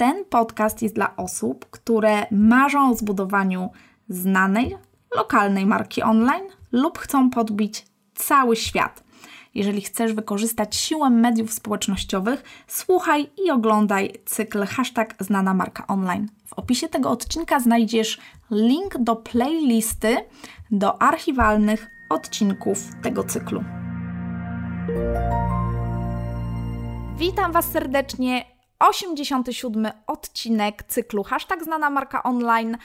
Ten podcast jest dla osób, które marzą o zbudowaniu znanej, lokalnej marki online lub chcą podbić cały świat. Jeżeli chcesz wykorzystać siłę mediów społecznościowych, słuchaj i oglądaj cykl hashtag znana marka online. W opisie tego odcinka znajdziesz link do playlisty do archiwalnych odcinków tego cyklu. Witam Was serdecznie 87 odcinek cyklu Hashtag Znana Marka Online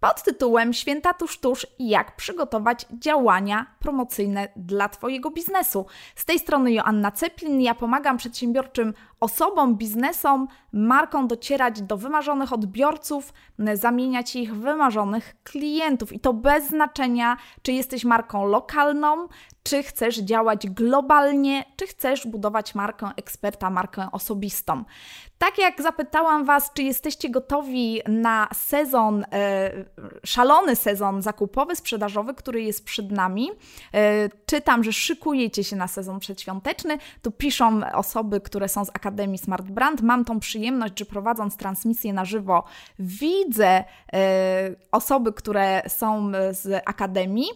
pod tytułem Święta tuż tuż jak przygotować działania promocyjne dla Twojego biznesu. Z tej strony Joanna Ceplin, ja pomagam przedsiębiorczym osobom, biznesom, markom docierać do wymarzonych odbiorców, zamieniać ich w wymarzonych klientów. I to bez znaczenia, czy jesteś marką lokalną, czy chcesz działać globalnie, czy chcesz budować markę eksperta, markę osobistą. Tak jak zapytałam Was, czy jesteście gotowi na sezon, e, szalony sezon zakupowy, sprzedażowy, który jest przed nami, e, czytam, że szykujecie się na sezon przedświąteczny. Tu piszą osoby, które są z Akademii Smart Brand. Mam tą przyjemność, że prowadząc transmisję na żywo, widzę e, osoby, które są z Akademii.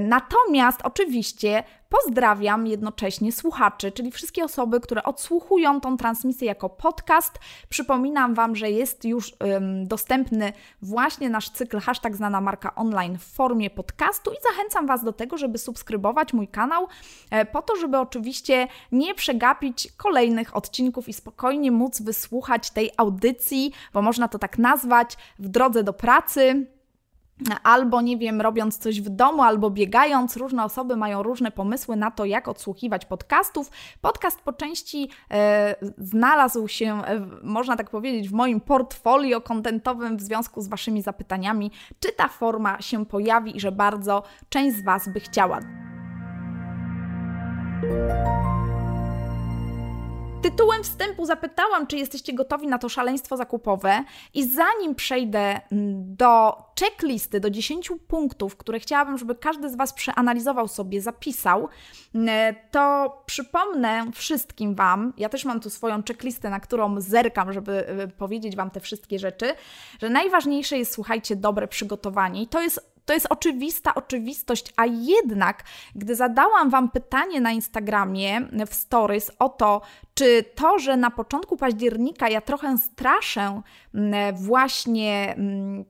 Natomiast oczywiście Pozdrawiam jednocześnie słuchaczy, czyli wszystkie osoby, które odsłuchują tą transmisję jako podcast. Przypominam Wam, że jest już ym, dostępny właśnie nasz cykl hashtag znana marka online w formie podcastu i zachęcam Was do tego, żeby subskrybować mój kanał, e, po to, żeby oczywiście nie przegapić kolejnych odcinków i spokojnie móc wysłuchać tej audycji, bo można to tak nazwać, w drodze do pracy albo nie wiem, robiąc coś w domu, albo biegając. Różne osoby mają różne pomysły na to, jak odsłuchiwać podcastów. Podcast po części e, znalazł się, e, można tak powiedzieć, w moim portfolio kontentowym w związku z Waszymi zapytaniami, czy ta forma się pojawi i że bardzo część z Was by chciała. Tytułem wstępu zapytałam, czy jesteście gotowi na to szaleństwo zakupowe, i zanim przejdę mm, do checklisty, do 10 punktów, które chciałabym, żeby każdy z Was przeanalizował sobie, zapisał, mm, to przypomnę wszystkim Wam, ja też mam tu swoją checklistę, na którą zerkam, żeby y, powiedzieć Wam te wszystkie rzeczy, że najważniejsze jest, słuchajcie, dobre przygotowanie. I to jest to jest oczywista oczywistość, a jednak, gdy zadałam Wam pytanie na Instagramie w Stories o to, czy to, że na początku października ja trochę straszę, mm, właśnie mm,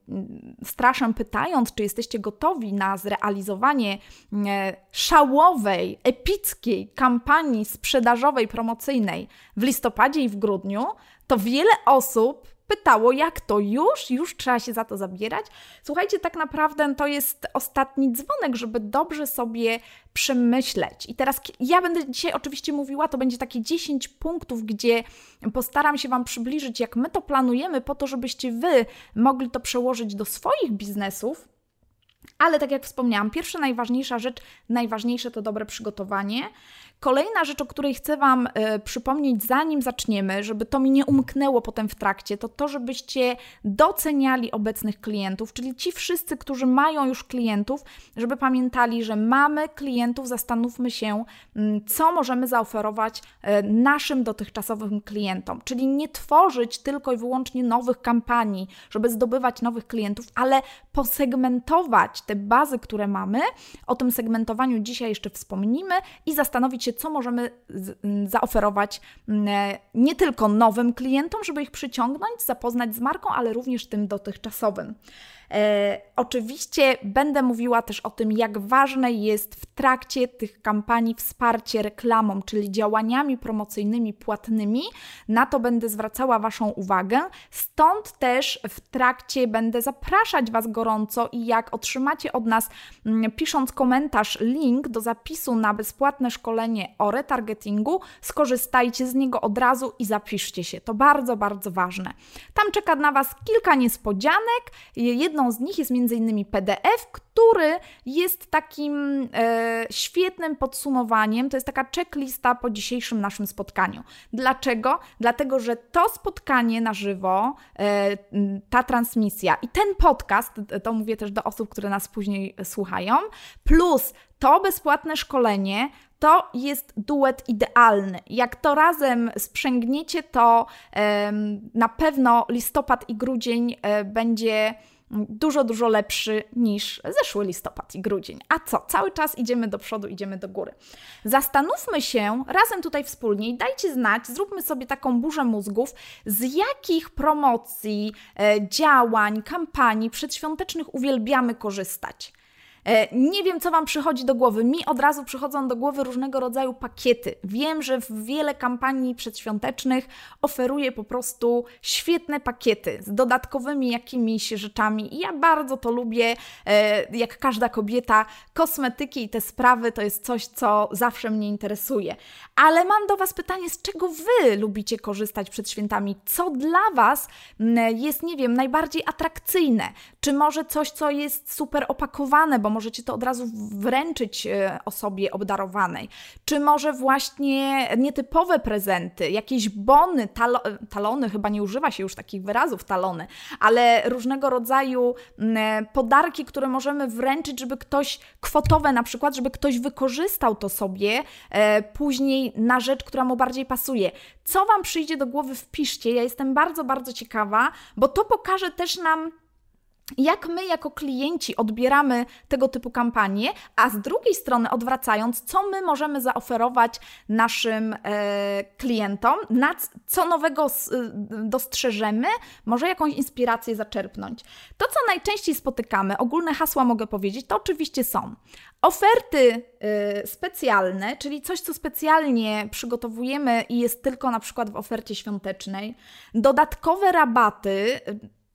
straszę pytając, czy jesteście gotowi na zrealizowanie mm, szałowej, epickiej kampanii sprzedażowej, promocyjnej w listopadzie i w grudniu, to wiele osób pytało, jak to już? Już trzeba się za to zabierać? Słuchajcie, tak naprawdę to jest ostatni dzwonek, żeby dobrze sobie przemyśleć. I teraz ja będę dzisiaj oczywiście mówiła, to będzie takie 10 punktów, gdzie postaram się Wam przybliżyć, jak my to planujemy, po to, żebyście Wy mogli to przełożyć do swoich biznesów. Ale tak jak wspomniałam, pierwsza najważniejsza rzecz, najważniejsze to dobre przygotowanie. Kolejna rzecz, o której chcę Wam y, przypomnieć, zanim zaczniemy, żeby to mi nie umknęło potem w trakcie, to to, żebyście doceniali obecnych klientów, czyli ci wszyscy, którzy mają już klientów, żeby pamiętali, że mamy klientów, zastanówmy się, y, co możemy zaoferować y, naszym dotychczasowym klientom, czyli nie tworzyć tylko i wyłącznie nowych kampanii, żeby zdobywać nowych klientów, ale posegmentować te bazy, które mamy. O tym segmentowaniu dzisiaj jeszcze wspomnimy i zastanowić się, co możemy zaoferować nie tylko nowym klientom, żeby ich przyciągnąć, zapoznać z marką, ale również tym dotychczasowym. E, oczywiście będę mówiła też o tym, jak ważne jest w trakcie tych kampanii wsparcie reklamą, czyli działaniami promocyjnymi płatnymi. Na to będę zwracała Waszą uwagę. Stąd też w trakcie będę zapraszać Was gorąco i jak otrzymacie od nas, mm, pisząc komentarz, link do zapisu na bezpłatne szkolenie o retargetingu, skorzystajcie z niego od razu i zapiszcie się. To bardzo, bardzo ważne. Tam czeka na Was kilka niespodzianek. Jedną z nich jest m.in. PDF, który jest takim e, świetnym podsumowaniem. To jest taka checklista po dzisiejszym naszym spotkaniu. Dlaczego? Dlatego, że to spotkanie na żywo, e, ta transmisja i ten podcast, to mówię też do osób, które nas później słuchają, plus to bezpłatne szkolenie to jest duet idealny. Jak to razem sprzęgniecie, to na pewno listopad i grudzień e, będzie dużo, dużo lepszy niż zeszły listopad i grudzień. A co? Cały czas idziemy do przodu, idziemy do góry. Zastanówmy się razem tutaj wspólnie i dajcie znać, zróbmy sobie taką burzę mózgów, z jakich promocji, e, działań, kampanii przedświątecznych uwielbiamy korzystać. E, nie wiem, co Wam przychodzi do głowy. Mi od razu przychodzą do głowy różnego rodzaju pakiety. Wiem, że w wiele kampanii przedświątecznych oferuje po prostu świetne pakiety z dodatkowymi jakimiś rzeczami. I ja bardzo to lubię, e, jak każda kobieta. Kosmetyki i te sprawy to jest coś, co zawsze mnie interesuje. Ale mam do Was pytanie, z czego Wy lubicie korzystać przed świętami? Co dla Was jest, nie wiem, najbardziej atrakcyjne? Czy może coś, co jest super opakowane, bo możecie to od razu wręczyć e, osobie obdarowanej, czy może właśnie nietypowe prezenty, jakieś bony, talo, talony, chyba nie używa się już takich wyrazów talony, ale różnego rodzaju podarki, które możemy wręczyć, żeby ktoś, kwotowe na przykład, żeby ktoś wykorzystał to sobie e, później na rzecz, która mu bardziej pasuje. Co Wam przyjdzie do głowy, wpiszcie. Ja jestem bardzo, bardzo ciekawa, bo to pokaże też nam jak my jako klienci odbieramy tego typu kampanie, a z drugiej strony odwracając, co my możemy zaoferować naszym e, klientom, na co nowego e, dostrzeżemy, może jakąś inspirację zaczerpnąć. To, co najczęściej spotykamy, ogólne hasła mogę powiedzieć, to oczywiście są oferty e, specjalne, czyli coś, co specjalnie przygotowujemy i jest tylko na przykład w ofercie świątecznej, dodatkowe rabaty,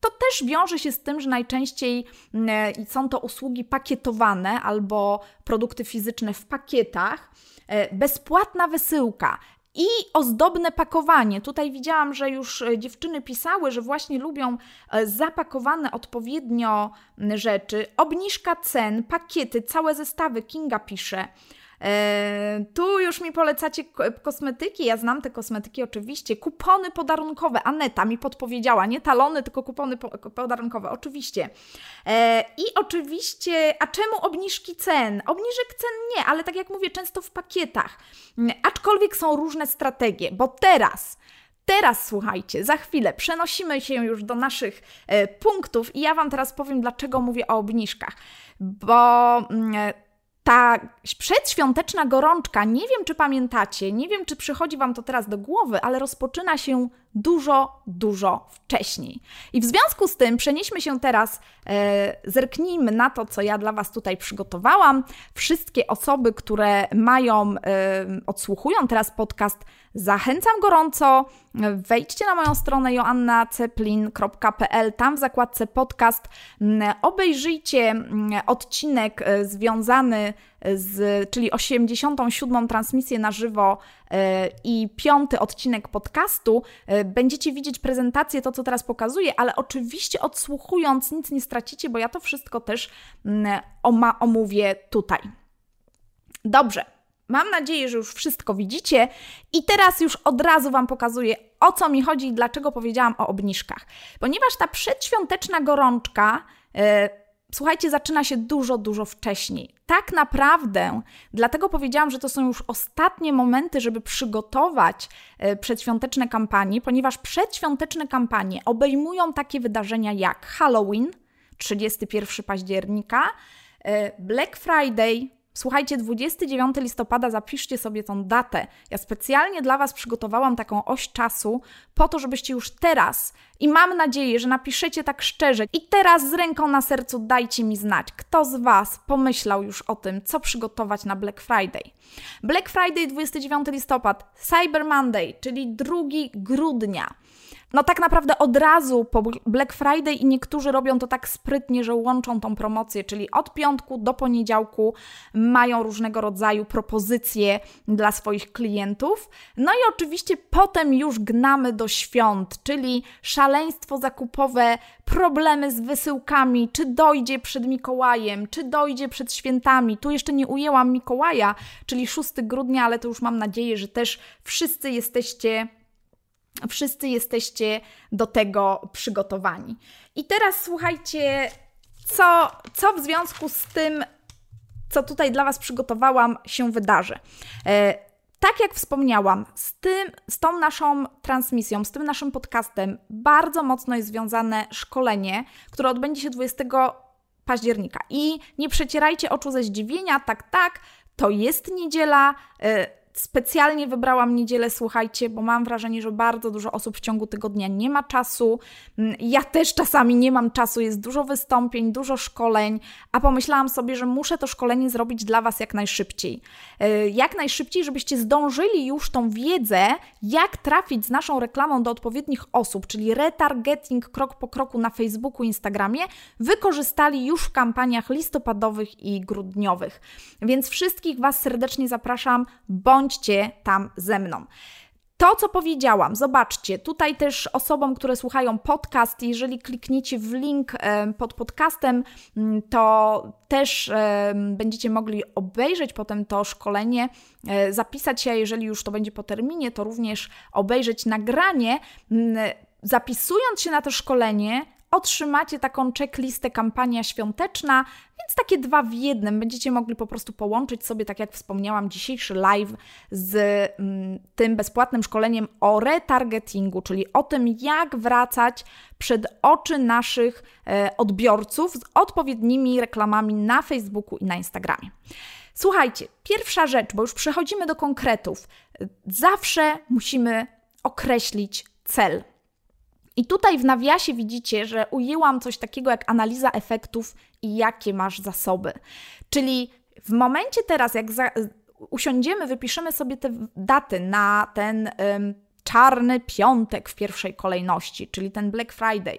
to też wiąże się z tym, że najczęściej mm, e, są to usługi pakietowane albo produkty fizyczne w pakietach, e, bezpłatna wysyłka. I ozdobne pakowanie. Tutaj widziałam, że już e, dziewczyny pisały, że właśnie lubią zapakowane odpowiednio rzeczy. Obniżka cen, pakiety, całe zestawy. Kinga pisze. E, tu już mi polecacie kosmetyki, ja znam te kosmetyki oczywiście. Kupony podarunkowe, Aneta mi podpowiedziała, nie talony, tylko kupony podarunkowe, oczywiście. E, I oczywiście, a czemu obniżki cen? Obniżek cen nie, ale tak jak mówię, często w pakietach. Aczkolwiek są różne strategie, bo teraz Teraz słuchajcie, za chwilę przenosimy się już do naszych e, punktów i ja Wam teraz powiem, dlaczego mówię o obniżkach. Bo mm, ta przedświąteczna gorączka, nie wiem czy pamiętacie, nie wiem czy przychodzi Wam to teraz do głowy, ale rozpoczyna się dużo, dużo wcześniej. I w związku z tym przenieśmy się teraz, e, zerknijmy na to, co ja dla Was tutaj przygotowałam. Wszystkie osoby, które mają, e, odsłuchują teraz podcast, zachęcam gorąco. Wejdźcie na moją stronę joannaceplin.pl, tam w zakładce podcast obejrzyjcie odcinek e, związany z, czyli 87. transmisję na żywo e, i piąty odcinek podcastu, e, będziecie widzieć prezentację, to co teraz pokazuję, ale oczywiście odsłuchując nic nie stracicie, bo ja to wszystko też mm, omówię tutaj. Dobrze, Mam nadzieję, że już wszystko widzicie i teraz już od razu Wam pokazuję, o co mi chodzi i dlaczego powiedziałam o obniżkach. Ponieważ ta przedświąteczna gorączka e, słuchajcie, zaczyna się dużo, dużo wcześniej. Tak naprawdę, dlatego powiedziałam, że to są już ostatnie momenty, żeby przygotować e, przedświąteczne kampanie, ponieważ przedświąteczne kampanie obejmują takie wydarzenia jak Halloween, 31 października, e, Black Friday, Słuchajcie, 29 listopada, zapiszcie sobie tą datę. Ja specjalnie dla Was przygotowałam taką oś czasu, po to, żebyście już teraz, i mam nadzieję, że napiszecie tak szczerze, i teraz z ręką na sercu dajcie mi znać, kto z Was pomyślał już o tym, co przygotować na Black Friday. Black Friday 29 listopad, Cyber Monday, czyli 2 grudnia no tak naprawdę od razu po Black Friday i niektórzy robią to tak sprytnie, że łączą tą promocję, czyli od piątku do poniedziałku mają różnego rodzaju propozycje dla swoich klientów. No i oczywiście potem już gnamy do świąt, czyli szaleństwo zakupowe, problemy z wysyłkami, czy dojdzie przed Mikołajem, czy dojdzie przed świętami. Tu jeszcze nie ujęłam Mikołaja, czyli 6 grudnia, ale to już mam nadzieję, że też wszyscy jesteście Wszyscy jesteście do tego przygotowani. I teraz słuchajcie, co, co w związku z tym, co tutaj dla Was przygotowałam, się wydarzy. E, tak jak wspomniałam, z, tym, z tą naszą transmisją, z tym naszym podcastem, bardzo mocno jest związane szkolenie, które odbędzie się 20 października. I nie przecierajcie oczu ze zdziwienia, tak, tak, to jest niedziela. Specjalnie wybrałam niedzielę, słuchajcie, bo mam wrażenie, że bardzo dużo osób w ciągu tygodnia nie ma czasu. Mm, ja też czasami nie mam czasu, jest dużo wystąpień, dużo szkoleń, a pomyślałam sobie, że muszę to szkolenie zrobić dla Was jak najszybciej. E, jak najszybciej, żebyście zdążyli już tą wiedzę, jak trafić z naszą reklamą do odpowiednich osób, czyli retargeting krok po kroku na Facebooku, Instagramie, wykorzystali już w kampaniach listopadowych i grudniowych. Więc wszystkich Was serdecznie zapraszam, bądź bądźcie tam ze mną. To, co powiedziałam, zobaczcie, tutaj też osobom, które słuchają podcast, jeżeli klikniecie w link pod podcastem, mm, to też będziecie mogli obejrzeć potem to szkolenie, e, zapisać się, jeżeli już to będzie po terminie, to również obejrzeć nagranie. Mm, zapisując się na to szkolenie, otrzymacie taką checklistę kampania świąteczna, więc takie dwa w jednym. Będziecie mogli po prostu połączyć sobie, tak jak wspomniałam, dzisiejszy live z mm, tym bezpłatnym szkoleniem o retargetingu, czyli o tym, jak wracać przed oczy naszych e, odbiorców z odpowiednimi reklamami na Facebooku i na Instagramie. Słuchajcie, pierwsza rzecz, bo już przechodzimy do konkretów. Zawsze musimy określić cel. I tutaj w nawiasie widzicie, że ujęłam coś takiego jak analiza efektów i jakie masz zasoby. Czyli w momencie teraz, jak za, usiądziemy, wypiszemy sobie te daty na ten czarny piątek w pierwszej kolejności, czyli ten Black Friday.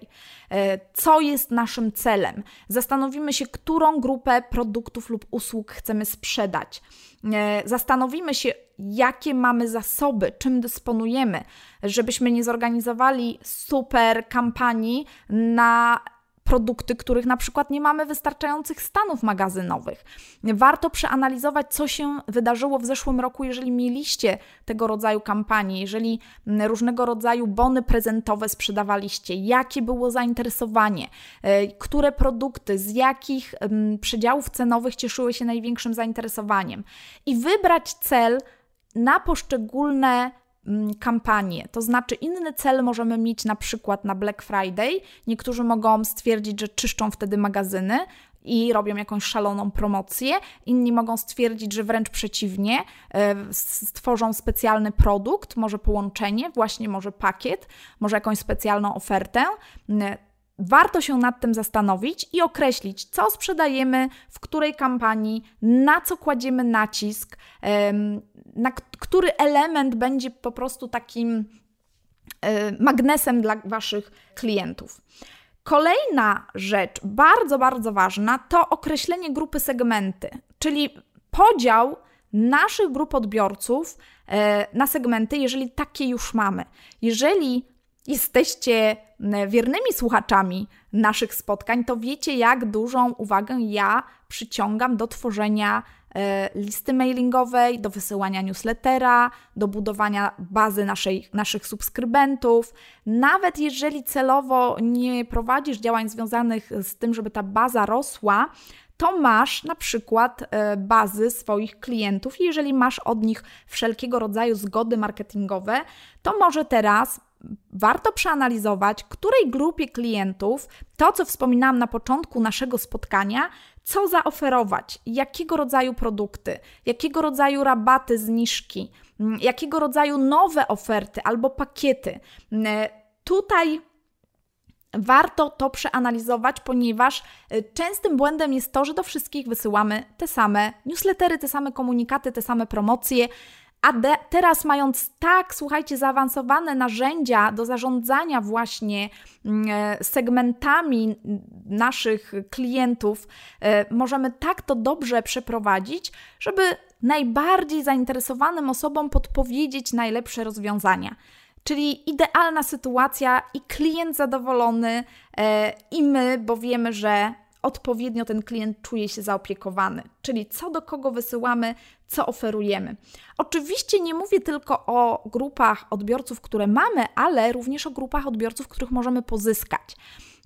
E, co jest naszym celem? Zastanowimy się, którą grupę produktów lub usług chcemy sprzedać. E, zastanowimy się, jakie mamy zasoby, czym dysponujemy, żebyśmy nie zorganizowali super kampanii na produkty, których na przykład nie mamy wystarczających stanów magazynowych. Warto przeanalizować, co się wydarzyło w zeszłym roku, jeżeli mieliście tego rodzaju kampanie, jeżeli różnego rodzaju bony prezentowe sprzedawaliście, jakie było zainteresowanie, e, które produkty, z jakich przedziałów cenowych cieszyły się największym zainteresowaniem i wybrać cel na poszczególne kampanię. To znaczy, inny cel możemy mieć na przykład na Black Friday. Niektórzy mogą stwierdzić, że czyszczą wtedy magazyny i robią jakąś szaloną promocję. Inni mogą stwierdzić, że wręcz przeciwnie, e, stworzą specjalny produkt, może połączenie, właśnie może pakiet, może jakąś specjalną ofertę warto się nad tym zastanowić i określić, co sprzedajemy, w której kampanii, na co kładziemy nacisk, na który element będzie po prostu takim e, magnesem dla Waszych klientów. Kolejna rzecz, bardzo, bardzo ważna, to określenie grupy segmenty, czyli podział naszych grup odbiorców e, na segmenty, jeżeli takie już mamy. Jeżeli jesteście wiernymi słuchaczami naszych spotkań, to wiecie, jak dużą uwagę ja przyciągam do tworzenia e, listy mailingowej, do wysyłania newslettera, do budowania bazy naszej, naszych subskrybentów. Nawet jeżeli celowo nie prowadzisz działań związanych z tym, żeby ta baza rosła, to masz na przykład e, bazy swoich klientów. Jeżeli masz od nich wszelkiego rodzaju zgody marketingowe, to może teraz warto przeanalizować, której grupie klientów to, co wspominałam na początku naszego spotkania, co zaoferować, jakiego rodzaju produkty, jakiego rodzaju rabaty, zniżki, mm, jakiego rodzaju nowe oferty albo pakiety. Mm, tutaj Warto to przeanalizować, ponieważ y, częstym błędem jest to, że do wszystkich wysyłamy te same newslettery, te same komunikaty, te same promocje. A de- teraz, mając tak, słuchajcie, zaawansowane narzędzia do zarządzania właśnie mm, e, segmentami naszych klientów, e, możemy tak to dobrze przeprowadzić, żeby najbardziej zainteresowanym osobom podpowiedzieć najlepsze rozwiązania. Czyli idealna sytuacja i klient zadowolony, e, i my, bo wiemy, że odpowiednio ten klient czuje się zaopiekowany. Czyli co do kogo wysyłamy, co oferujemy. Oczywiście nie mówię tylko o grupach odbiorców, które mamy, ale również o grupach odbiorców, których możemy pozyskać.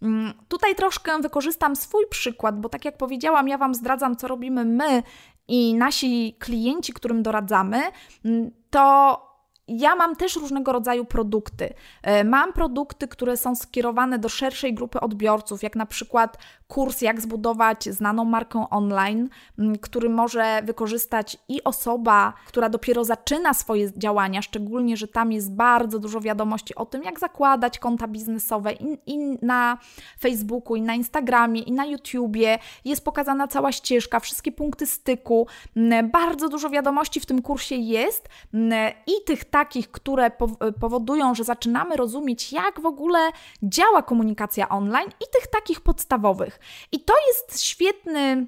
Mm, tutaj troszkę wykorzystam swój przykład, bo tak jak powiedziałam, ja Wam zdradzam, co robimy my i nasi klienci, którym doradzamy, mm, to ja mam też różnego rodzaju produkty. E, mam produkty, które są skierowane do szerszej grupy odbiorców, jak na przykład kurs Jak zbudować znaną markę online, który może wykorzystać i osoba, która dopiero zaczyna swoje działania, szczególnie, że tam jest bardzo dużo wiadomości o tym, jak zakładać konta biznesowe i, i na Facebooku, i na Instagramie, i na YouTubie. Jest pokazana cała ścieżka, wszystkie punkty styku. Bardzo dużo wiadomości w tym kursie jest i tych takich, które powodują, że zaczynamy rozumieć, jak w ogóle działa komunikacja online, i tych takich podstawowych. I to jest świetny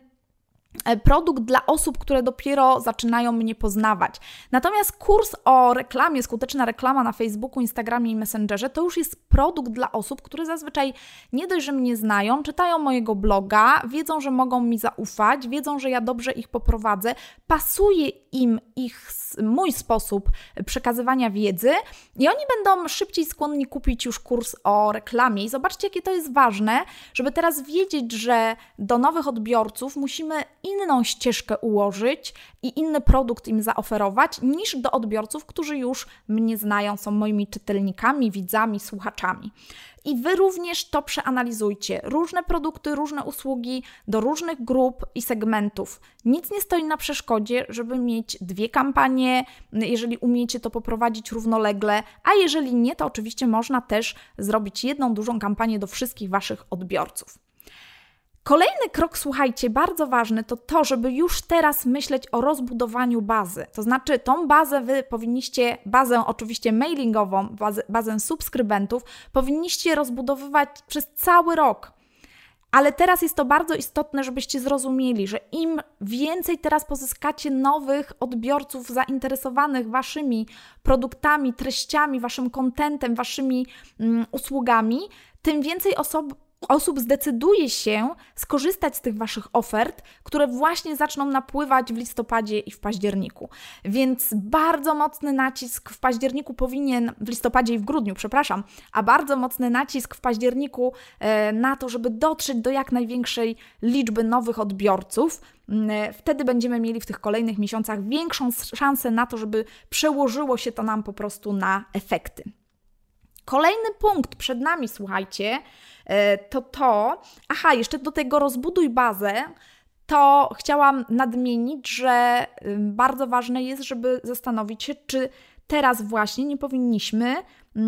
E, produkt dla osób, które dopiero zaczynają mnie poznawać. Natomiast kurs o reklamie, skuteczna reklama na Facebooku, Instagramie i Messengerze to już jest produkt dla osób, które zazwyczaj nie dość, że mnie znają, czytają mojego bloga, wiedzą, że mogą mi zaufać, wiedzą, że ja dobrze ich poprowadzę, pasuje im ich mój sposób przekazywania wiedzy i oni będą szybciej skłonni kupić już kurs o reklamie. I zobaczcie, jakie to jest ważne, żeby teraz wiedzieć, że do nowych odbiorców musimy inną ścieżkę ułożyć i inny produkt im zaoferować niż do odbiorców, którzy już mnie znają, są moimi czytelnikami, widzami, słuchaczami. I Wy również to przeanalizujcie. Różne produkty, różne usługi do różnych grup i segmentów. Nic nie stoi na przeszkodzie, żeby mieć dwie kampanie, jeżeli umiecie to poprowadzić równolegle, a jeżeli nie, to oczywiście można też zrobić jedną dużą kampanię do wszystkich Waszych odbiorców. Kolejny krok, słuchajcie, bardzo ważny, to to, żeby już teraz myśleć o rozbudowaniu bazy. To znaczy, tą bazę wy powinniście, bazę oczywiście mailingową, bazę, bazę subskrybentów, powinniście rozbudowywać przez cały rok. Ale teraz jest to bardzo istotne, żebyście zrozumieli, że im więcej teraz pozyskacie nowych odbiorców zainteresowanych waszymi produktami, treściami, waszym kontentem, waszymi mm, usługami, tym więcej osób osób zdecyduje się skorzystać z tych Waszych ofert, które właśnie zaczną napływać w listopadzie i w październiku. Więc bardzo mocny nacisk w październiku powinien, w listopadzie i w grudniu, przepraszam, a bardzo mocny nacisk w październiku e, na to, żeby dotrzeć do jak największej liczby nowych odbiorców. Mm, wtedy będziemy mieli w tych kolejnych miesiącach większą szansę na to, żeby przełożyło się to nam po prostu na efekty. Kolejny punkt przed nami, słuchajcie, e, to to, aha, jeszcze do tego rozbuduj bazę, to chciałam nadmienić, że bardzo ważne jest, żeby zastanowić się, czy teraz właśnie nie powinniśmy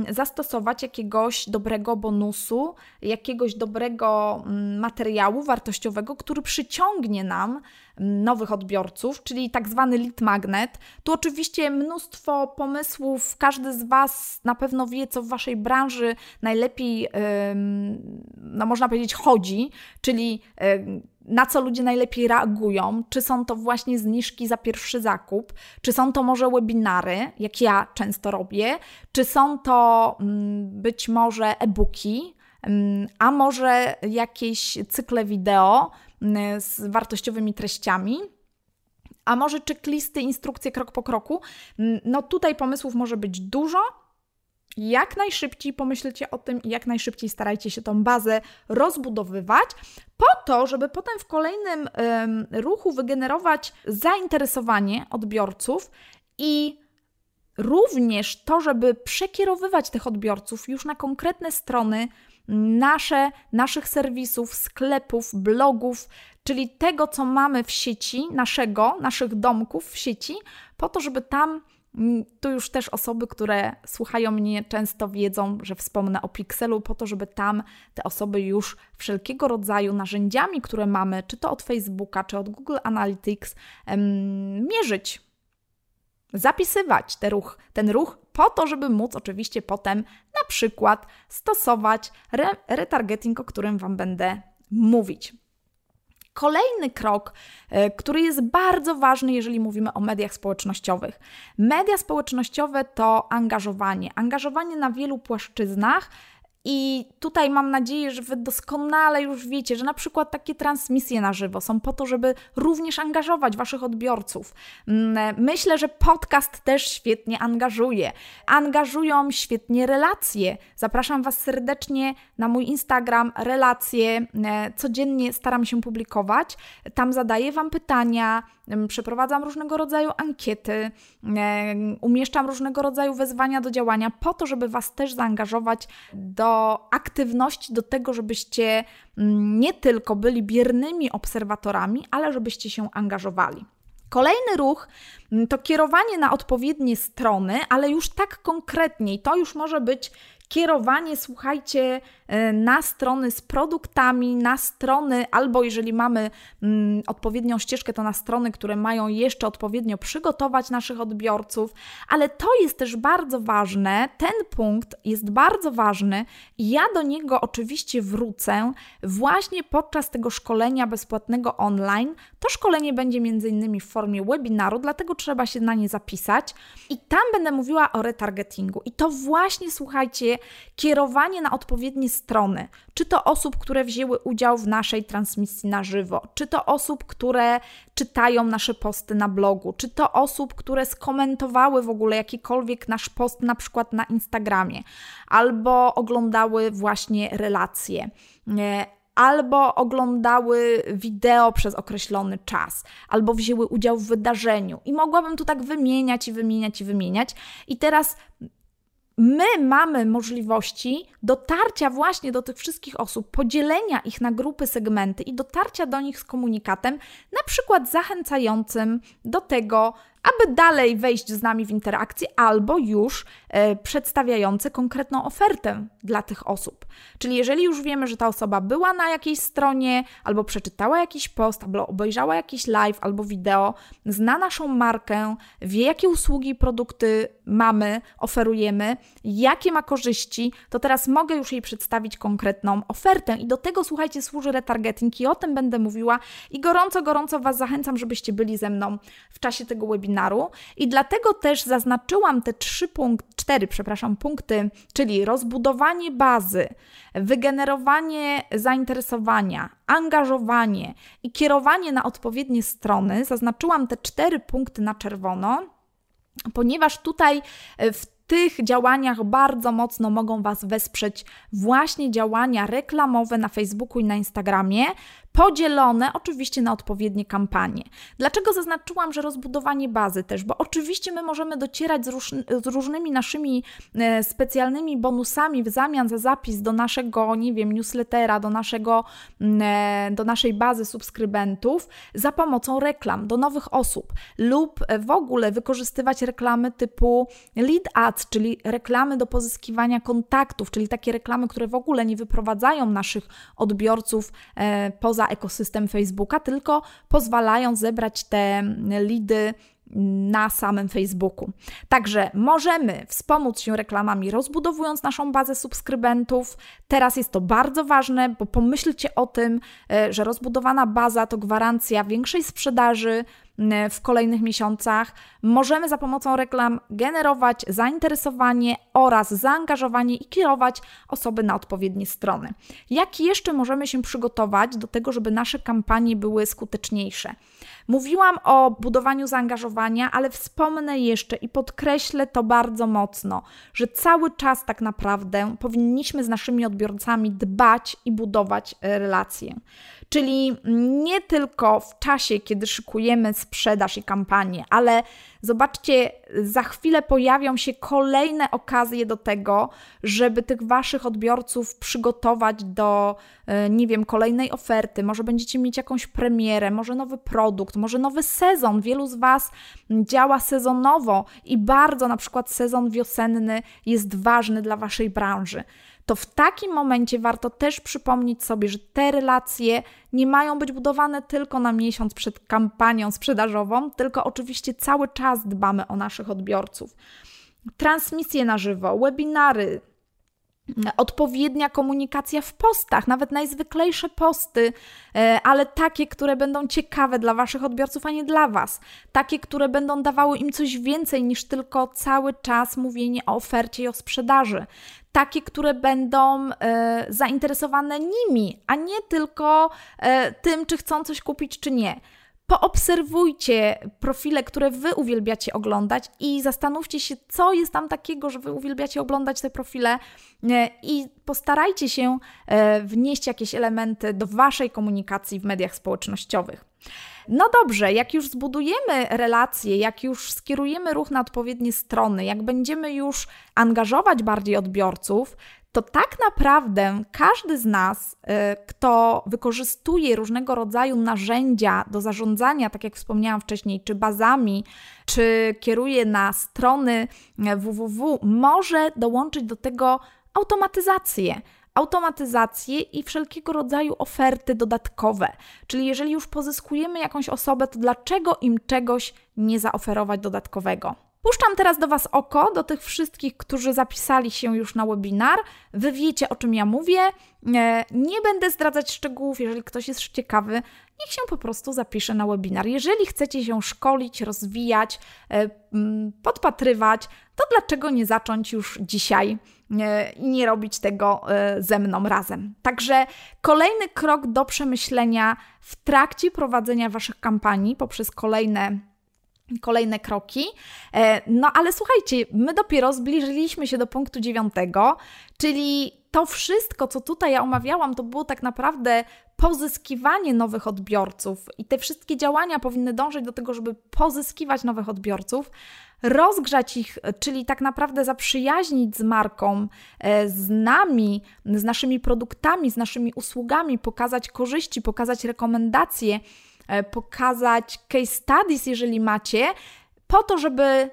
zastosować jakiegoś dobrego bonusu, jakiegoś dobrego mm, materiału wartościowego, który przyciągnie nam mm, nowych odbiorców, czyli tak zwany lead magnet. Tu oczywiście mnóstwo pomysłów, każdy z Was na pewno wie, co w Waszej branży najlepiej, no można powiedzieć, chodzi, czyli na co ludzie najlepiej reagują, czy są to właśnie zniżki za pierwszy zakup, czy są to może webinary, jak ja często robię, czy są to mm, być może e-booki, mm, a może jakieś cykle wideo mm, z wartościowymi treściami. A może checklisty, instrukcje krok po kroku? No tutaj pomysłów może być dużo, jak najszybciej pomyślcie o tym i jak najszybciej starajcie się tą bazę rozbudowywać, po to, żeby potem w kolejnym ym, ruchu wygenerować zainteresowanie odbiorców i również to, żeby przekierowywać tych odbiorców już na konkretne strony nasze, naszych serwisów, sklepów, blogów, czyli tego, co mamy w sieci, naszego, naszych domków w sieci, po to, żeby tam mm, tu już też osoby, które słuchają mnie, często wiedzą, że wspomnę o Pixelu, po to, żeby tam te osoby już wszelkiego rodzaju narzędziami, które mamy, czy to od Facebooka, czy od Google Analytics, em, mierzyć, zapisywać ten ruch, ten ruch po to, żeby móc oczywiście potem na przykład stosować re retargeting, o którym Wam będę mówić. Kolejny krok, e, który jest bardzo ważny, jeżeli mówimy o mediach społecznościowych. Media społecznościowe to angażowanie. Angażowanie na wielu płaszczyznach, i tutaj mam nadzieję, że Wy doskonale już wiecie, że na przykład takie transmisje na żywo są po to, żeby również angażować Waszych odbiorców. Mm, myślę, że podcast też świetnie angażuje. Angażują świetnie relacje. Zapraszam Was serdecznie na mój Instagram, relacje. E, codziennie staram się publikować. Tam zadaję Wam pytania, przeprowadzam różnego rodzaju ankiety, umieszczam różnego rodzaju wezwania do działania po to, żeby Was też zaangażować do aktywności, do tego, żebyście nie tylko byli biernymi obserwatorami, ale żebyście się angażowali. Kolejny ruch to kierowanie na odpowiednie strony, ale już tak konkretniej. To już może być kierowanie, słuchajcie, e, na strony z produktami, na strony, albo jeżeli mamy mm, odpowiednią ścieżkę, to na strony, które mają jeszcze odpowiednio przygotować naszych odbiorców, ale to jest też bardzo ważne, ten punkt jest bardzo ważny i ja do niego oczywiście wrócę właśnie podczas tego szkolenia bezpłatnego online. To szkolenie będzie między innymi w formie webinaru, dlatego trzeba się na nie zapisać i tam będę mówiła o retargetingu. I to właśnie, słuchajcie, kierowanie na odpowiednie strony, czy to osób, które wzięły udział w naszej transmisji na żywo, czy to osób, które czytają nasze posty na blogu, czy to osób, które skomentowały w ogóle jakikolwiek nasz post, na przykład na Instagramie, albo oglądały właśnie relacje albo oglądały wideo przez określony czas, albo wzięły udział w wydarzeniu. I mogłabym tu tak wymieniać i wymieniać i wymieniać. I teraz my mamy możliwości dotarcia właśnie do tych wszystkich osób, podzielenia ich na grupy, segmenty i dotarcia do nich z komunikatem, na przykład zachęcającym do tego, aby dalej wejść z nami w interakcję, albo już e, przedstawiające konkretną ofertę dla tych osób. Czyli jeżeli już wiemy, że ta osoba była na jakiejś stronie, albo przeczytała jakiś post, albo obejrzała jakiś live, albo wideo, zna naszą markę, wie jakie usługi i produkty mamy, oferujemy, jakie ma korzyści, to teraz mogę już jej przedstawić konkretną ofertę. I do tego, słuchajcie, służy retargeting i o tym będę mówiła. I gorąco, gorąco Was zachęcam, żebyście byli ze mną w czasie tego webinaru webinaru i dlatego też zaznaczyłam te trzy punkty, cztery, przepraszam, punkty, czyli rozbudowanie bazy, wygenerowanie zainteresowania, angażowanie i kierowanie na odpowiednie strony. Zaznaczyłam te cztery punkty na czerwono, ponieważ tutaj w tych działaniach bardzo mocno mogą Was wesprzeć właśnie działania reklamowe na Facebooku i na Instagramie, podzielone oczywiście na odpowiednie kampanie. Dlaczego zaznaczyłam, że rozbudowanie bazy też? Bo oczywiście my możemy docierać z, róż, z różnymi naszymi e, specjalnymi bonusami w zamian za zapis do naszego, nie wiem, newslettera, do, naszego, mm, e, do naszej bazy subskrybentów za pomocą reklam do nowych osób lub w ogóle wykorzystywać reklamy typu lead ads, czyli reklamy do pozyskiwania kontaktów, czyli takie reklamy, które w ogóle nie wyprowadzają naszych odbiorców e, poza poza ekosystem Facebooka, tylko pozwalają zebrać te lidy na samym Facebooku. Także możemy wspomóc się reklamami, rozbudowując naszą bazę subskrybentów. Teraz jest to bardzo ważne, bo pomyślcie o tym, e, że rozbudowana baza to gwarancja większej sprzedaży w kolejnych miesiącach. Możemy za pomocą reklam generować zainteresowanie oraz zaangażowanie i kierować osoby na odpowiednie strony. Jak jeszcze możemy się przygotować do tego, żeby nasze kampanie były skuteczniejsze? Mówiłam o budowaniu zaangażowania, ale wspomnę jeszcze i podkreślę to bardzo mocno, że cały czas tak naprawdę powinniśmy z naszymi odbiorcami dbać i budować relacje. Czyli nie tylko w czasie, kiedy szykujemy sprzedaż i kampanię, ale zobaczcie, za chwilę pojawią się kolejne okazje do tego, żeby tych waszych odbiorców przygotować do, e, nie wiem, kolejnej oferty. Może będziecie mieć jakąś premierę, może nowy produkt, może nowy sezon. Wielu z was działa sezonowo i bardzo na przykład sezon wiosenny jest ważny dla waszej branży to w takim momencie warto też przypomnieć sobie, że te relacje nie mają być budowane tylko na miesiąc przed kampanią sprzedażową, tylko oczywiście cały czas dbamy o naszych odbiorców. Transmisje na żywo, webinary, odpowiednia komunikacja w postach, nawet najzwyklejsze posty, e, ale takie, które będą ciekawe dla Waszych odbiorców, a nie dla Was. Takie, które będą dawały im coś więcej niż tylko cały czas mówienie o ofercie i o sprzedaży takie, które będą e, zainteresowane nimi, a nie tylko e, tym, czy chcą coś kupić, czy nie. Poobserwujcie profile, które Wy uwielbiacie oglądać i zastanówcie się, co jest tam takiego, że Wy uwielbiacie oglądać te profile e, i postarajcie się e, wnieść jakieś elementy do Waszej komunikacji w mediach społecznościowych. No dobrze, jak już zbudujemy relacje, jak już skierujemy ruch na odpowiednie strony, jak będziemy już angażować bardziej odbiorców, to tak naprawdę każdy z nas, y, kto wykorzystuje różnego rodzaju narzędzia do zarządzania, tak jak wspomniałam wcześniej, czy bazami, czy kieruje na strony www, może dołączyć do tego automatyzację automatyzację i wszelkiego rodzaju oferty dodatkowe. Czyli jeżeli już pozyskujemy jakąś osobę, to dlaczego im czegoś nie zaoferować dodatkowego? Puszczam teraz do Was oko, do tych wszystkich, którzy zapisali się już na webinar. Wy wiecie, o czym ja mówię. E, nie będę zdradzać szczegółów, jeżeli ktoś jest ciekawy, niech się po prostu zapisze na webinar. Jeżeli chcecie się szkolić, rozwijać, e, podpatrywać, to dlaczego nie zacząć już dzisiaj e, i nie robić tego ze mną razem? Także kolejny krok do przemyślenia w trakcie prowadzenia Waszych kampanii poprzez kolejne kolejne kroki. E, no ale słuchajcie, my dopiero zbliżyliśmy się do punktu dziewiątego, czyli to wszystko, co tutaj ja omawiałam, to było tak naprawdę pozyskiwanie nowych odbiorców i te wszystkie działania powinny dążyć do tego, żeby pozyskiwać nowych odbiorców, rozgrzać ich, czyli tak naprawdę zaprzyjaźnić z marką, e, z nami, z naszymi produktami, z naszymi usługami, pokazać korzyści, pokazać rekomendacje pokazać case studies, jeżeli macie, po to, żeby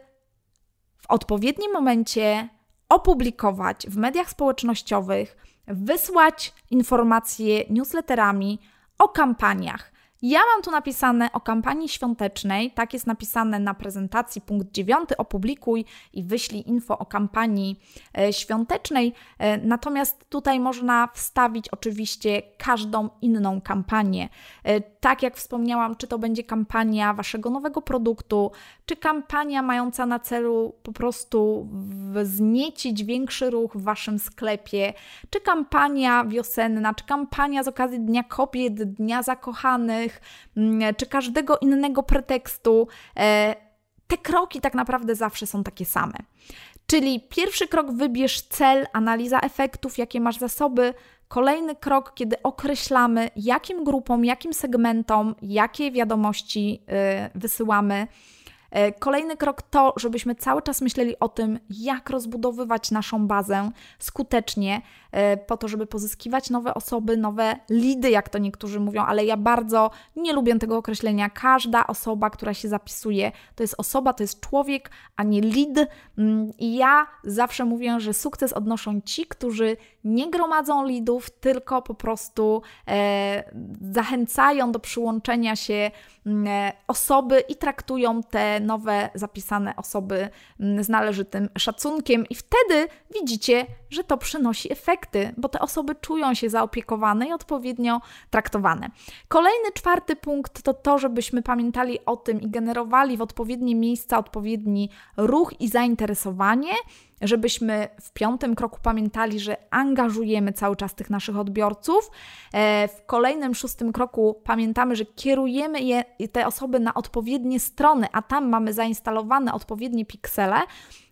w odpowiednim momencie opublikować w mediach społecznościowych, wysłać informacje newsletterami o kampaniach. Ja mam tu napisane o kampanii świątecznej, tak jest napisane na prezentacji, punkt 9, opublikuj i wyślij info o kampanii e, świątecznej. E, natomiast tutaj można wstawić oczywiście każdą inną kampanię. Tak jak wspomniałam, czy to będzie kampania waszego nowego produktu, czy kampania mająca na celu po prostu wzniecić większy ruch w waszym sklepie, czy kampania wiosenna, czy kampania z okazji Dnia Kobiet, Dnia Zakochanych Mm, czy każdego innego pretekstu, e, te kroki tak naprawdę zawsze są takie same. Czyli pierwszy krok wybierz cel, analiza efektów, jakie masz zasoby. Kolejny krok, kiedy określamy, jakim grupom, jakim segmentom, jakie wiadomości y, wysyłamy. E, kolejny krok to, żebyśmy cały czas myśleli o tym, jak rozbudowywać naszą bazę skutecznie, po to, żeby pozyskiwać nowe osoby, nowe lidy, jak to niektórzy mówią, ale ja bardzo nie lubię tego określenia. Każda osoba, która się zapisuje, to jest osoba, to jest człowiek, a nie lead. Mm, I ja zawsze mówię, że sukces odnoszą ci, którzy nie gromadzą lidów, tylko po prostu e, zachęcają do przyłączenia się mm, e, osoby i traktują te nowe zapisane osoby mm, z należytym szacunkiem, i wtedy widzicie, że to przynosi efekty, bo te osoby czują się zaopiekowane i odpowiednio traktowane. Kolejny, czwarty punkt to to, żebyśmy pamiętali o tym i generowali w odpowiednie miejsca odpowiedni ruch i zainteresowanie żebyśmy w piątym kroku pamiętali, że angażujemy cały czas tych naszych odbiorców. E, w kolejnym, szóstym kroku pamiętamy, że kierujemy je, te osoby na odpowiednie strony, a tam mamy zainstalowane odpowiednie piksele.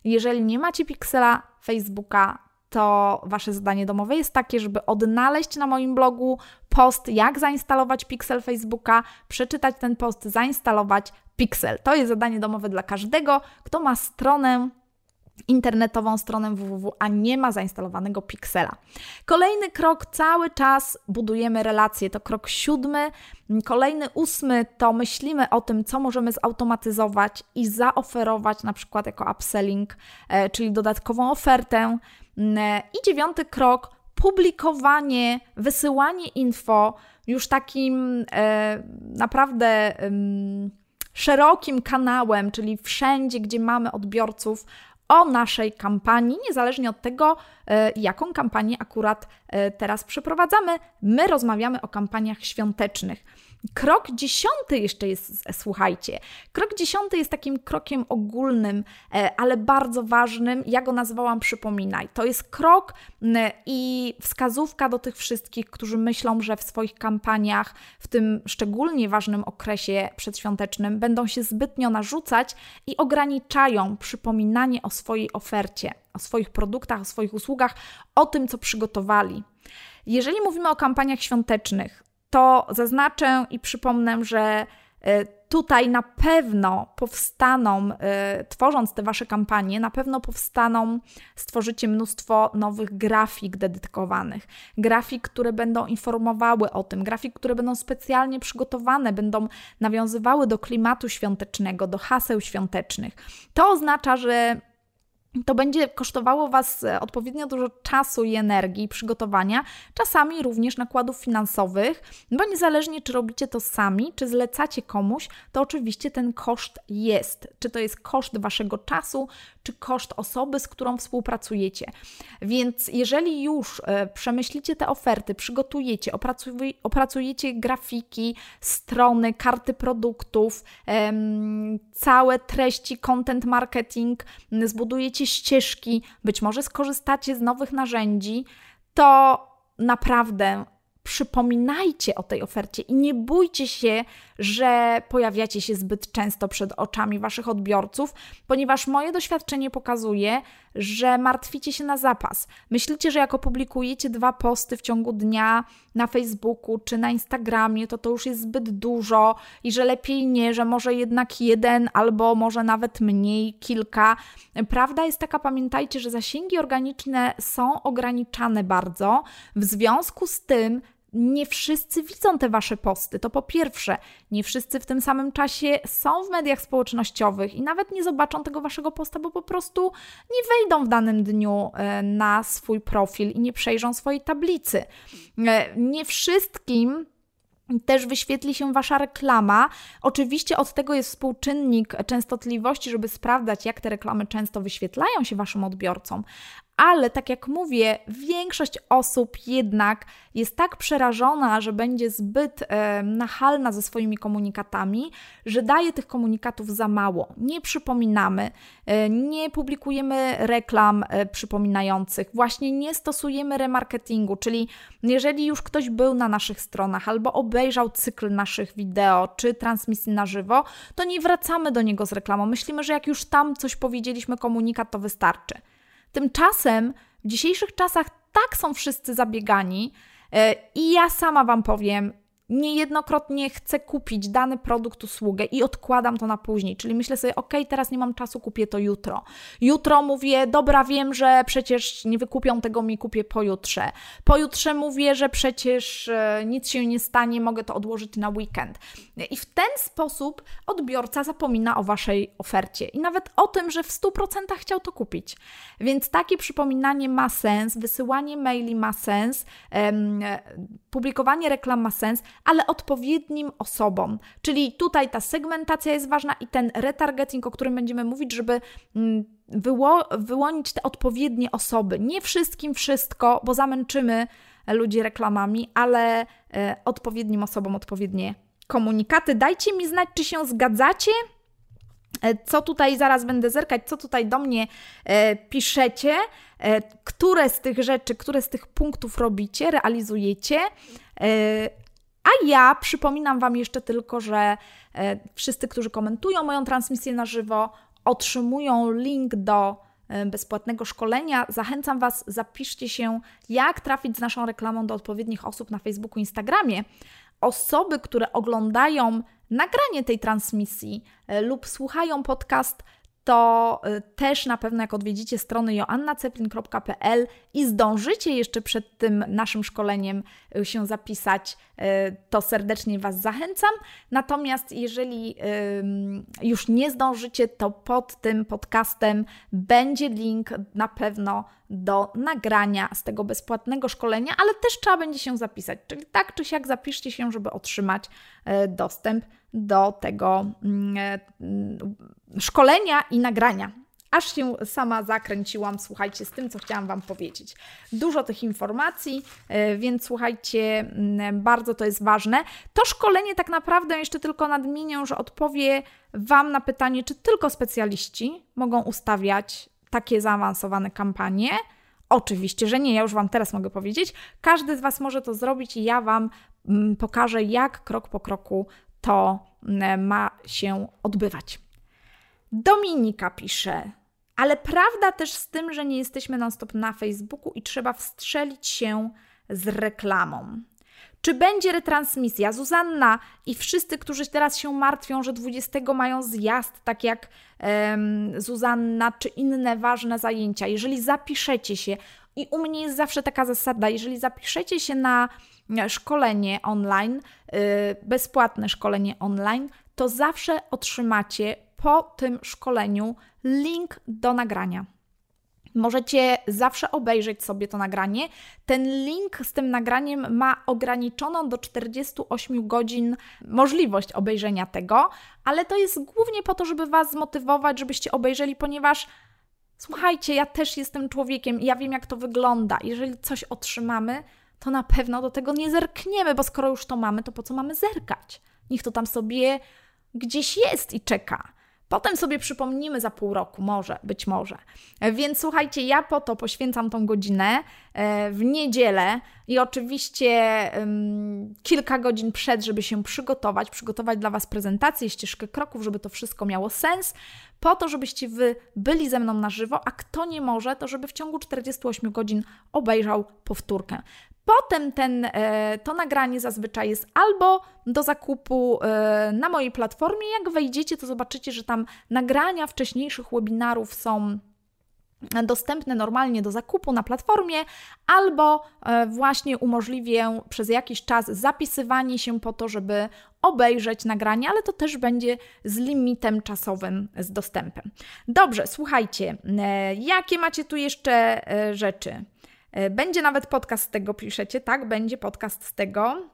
Jeżeli nie macie piksela Facebooka, to Wasze zadanie domowe jest takie, żeby odnaleźć na moim blogu post, jak zainstalować Pixel Facebooka, przeczytać ten post, zainstalować Pixel. To jest zadanie domowe dla każdego, kto ma stronę internetową stronę www, a nie ma zainstalowanego Pixela. Kolejny krok, cały czas budujemy relacje, to krok siódmy. Kolejny ósmy to myślimy o tym, co możemy zautomatyzować i zaoferować na przykład jako upselling, e, czyli dodatkową ofertę. Mm, I dziewiąty krok, publikowanie, wysyłanie info już takim e, naprawdę szerokim kanałem, czyli wszędzie, gdzie mamy odbiorców, o naszej kampanii, niezależnie od tego, e, jaką kampanię akurat e, teraz przeprowadzamy. My rozmawiamy o kampaniach świątecznych. Krok dziesiąty jeszcze jest, słuchajcie, krok dziesiąty jest takim krokiem ogólnym, e, ale bardzo ważnym. Ja go nazwałam przypominaj. To jest krok i wskazówka do tych wszystkich, którzy myślą, że w swoich kampaniach, w tym szczególnie ważnym okresie przedświątecznym, będą się zbytnio narzucać i ograniczają przypominanie o swojej ofercie, o swoich produktach, o swoich usługach, o tym, co przygotowali. Jeżeli mówimy o kampaniach świątecznych, to zaznaczę i przypomnę, że e, tutaj na pewno powstaną, e, tworząc te wasze kampanie, na pewno powstaną, stworzycie mnóstwo nowych grafik dedykowanych. Grafik, które będą informowały o tym, grafik, które będą specjalnie przygotowane, będą nawiązywały do klimatu świątecznego, do haseł świątecznych. To oznacza, że to będzie kosztowało Was e, odpowiednio dużo czasu i energii przygotowania, czasami również nakładów finansowych, bo niezależnie czy robicie to sami, czy zlecacie komuś, to oczywiście ten koszt jest. Czy to jest koszt Waszego czasu, czy koszt osoby, z którą współpracujecie. Więc jeżeli już e, przemyślicie te oferty, przygotujecie, opracujecie grafiki, strony, karty produktów, całe treści, content marketing, zbudujecie ścieżki, być może skorzystacie z nowych narzędzi, to naprawdę przypominajcie o tej ofercie i nie bójcie się, że pojawiacie się zbyt często przed oczami waszych odbiorców, ponieważ moje doświadczenie pokazuje, że martwicie się na zapas. Myślicie, że jak opublikujecie dwa posty w ciągu dnia na Facebooku czy na Instagramie, to to już jest zbyt dużo i że lepiej nie, że może jednak jeden albo może nawet mniej, kilka. Prawda jest taka, pamiętajcie, że zasięgi organiczne są ograniczane bardzo. W związku z tym nie wszyscy widzą te wasze posty. To po pierwsze, nie wszyscy w tym samym czasie są w mediach społecznościowych i nawet nie zobaczą tego waszego posta, bo po prostu nie wejdą w danym dniu e, na swój profil i nie przejrzą swojej tablicy. E, nie wszystkim też wyświetli się Wasza reklama. Oczywiście od tego jest współczynnik częstotliwości, żeby sprawdzać, jak te reklamy często wyświetlają się Waszym odbiorcom, ale tak jak mówię, większość osób jednak jest tak przerażona, że będzie zbyt e, nachalna ze swoimi komunikatami, że daje tych komunikatów za mało. Nie przypominamy, e, nie publikujemy reklam e, przypominających, właśnie nie stosujemy remarketingu, czyli jeżeli już ktoś był na naszych stronach albo obejrzał cykl naszych wideo czy transmisji na żywo, to nie wracamy do niego z reklamą. Myślimy, że jak już tam coś powiedzieliśmy, komunikat, to wystarczy. Tymczasem w dzisiejszych czasach tak są wszyscy zabiegani e, i ja sama Wam powiem, niejednokrotnie chcę kupić dany produkt, usługę i odkładam to na później. Czyli myślę sobie, ok, teraz nie mam czasu, kupię to jutro. Jutro mówię, dobra, wiem, że przecież nie wykupią tego, mi kupię pojutrze. Pojutrze mówię, że przecież e, nic się nie stanie, mogę to odłożyć na weekend. I w ten sposób odbiorca zapomina o Waszej ofercie i nawet o tym, że w 100% chciał to kupić. Więc takie przypominanie ma sens, wysyłanie maili ma sens, publikowanie reklam ma sens, ale odpowiednim osobom. Czyli tutaj ta segmentacja jest ważna i ten retargeting, o którym będziemy mówić, żeby mm, wyło wyłonić te odpowiednie osoby. Nie wszystkim wszystko, bo zamęczymy ludzi reklamami, ale e, odpowiednim osobom odpowiednie komunikaty. Dajcie mi znać, czy się zgadzacie. E, co tutaj zaraz będę zerkać, co tutaj do mnie e, piszecie, które z tych rzeczy, które z tych punktów robicie, realizujecie. E, a ja przypominam Wam jeszcze tylko, że e, wszyscy, którzy komentują moją transmisję na żywo, otrzymują link do e, bezpłatnego szkolenia. Zachęcam Was, zapiszcie się, jak trafić z naszą reklamą do odpowiednich osób na Facebooku, Instagramie. Osoby, które oglądają nagranie tej transmisji e, lub słuchają podcast, to y, też na pewno jak odwiedzicie stronę joannaceplin.pl i zdążycie jeszcze przed tym naszym szkoleniem y, się zapisać, y, to serdecznie Was zachęcam. Natomiast jeżeli już nie zdążycie, to pod tym podcastem będzie link na pewno do nagrania z tego bezpłatnego szkolenia, ale też trzeba będzie się zapisać. Czyli tak czy siak zapiszcie się, żeby otrzymać dostęp do tego mm, e, mm, szkolenia i nagrania. Aż się sama zakręciłam, słuchajcie, z tym, co chciałam Wam powiedzieć. Dużo tych informacji, e, więc słuchajcie, mm, bardzo to jest ważne. To szkolenie tak naprawdę jeszcze tylko nadmienię, że odpowie Wam na pytanie, czy tylko specjaliści mogą ustawiać takie zaawansowane kampanie. Oczywiście, że nie, ja już Wam teraz mogę powiedzieć. Każdy z Was może to zrobić i ja Wam pokażę, jak krok po kroku to mm, ma się odbywać. Dominika pisze, ale prawda też z tym, że nie jesteśmy non-stop na Facebooku i trzeba wstrzelić się z reklamą. Czy będzie retransmisja? Zuzanna i wszyscy, którzy teraz się martwią, że 20 mają zjazd, tak jak um, Zuzanna, czy inne ważne zajęcia, jeżeli zapiszecie się, i u mnie jest zawsze taka zasada, jeżeli zapiszecie się na szkolenie online, y, bezpłatne szkolenie online, to zawsze otrzymacie po tym szkoleniu link do nagrania. Możecie zawsze obejrzeć sobie to nagranie. Ten link z tym nagraniem ma ograniczoną do 48 godzin możliwość obejrzenia tego, ale to jest głównie po to, żeby Was zmotywować, żebyście obejrzeli, ponieważ słuchajcie, ja też jestem człowiekiem ja wiem, jak to wygląda. Jeżeli coś otrzymamy, to na pewno do tego nie zerkniemy, bo skoro już to mamy, to po co mamy zerkać? Niech to tam sobie gdzieś jest i czeka. Potem sobie przypomnimy za pół roku, może, być może. Więc słuchajcie, ja po to poświęcam tą godzinę e, w niedzielę i oczywiście kilka godzin przed, żeby się przygotować, przygotować dla Was prezentację, ścieżkę kroków, żeby to wszystko miało sens, po to, żebyście Wy byli ze mną na żywo, a kto nie może, to żeby w ciągu 48 godzin obejrzał powtórkę. Potem ten, e, to nagranie zazwyczaj jest albo do zakupu e, na mojej platformie. Jak wejdziecie, to zobaczycie, że tam nagrania wcześniejszych webinarów są dostępne normalnie do zakupu na platformie, albo e, właśnie umożliwię przez jakiś czas zapisywanie się po to, żeby obejrzeć nagranie, ale to też będzie z limitem czasowym z dostępem. Dobrze, słuchajcie, jakie macie tu jeszcze rzeczy? E, będzie nawet podcast z tego, piszecie, tak? Będzie podcast z tego.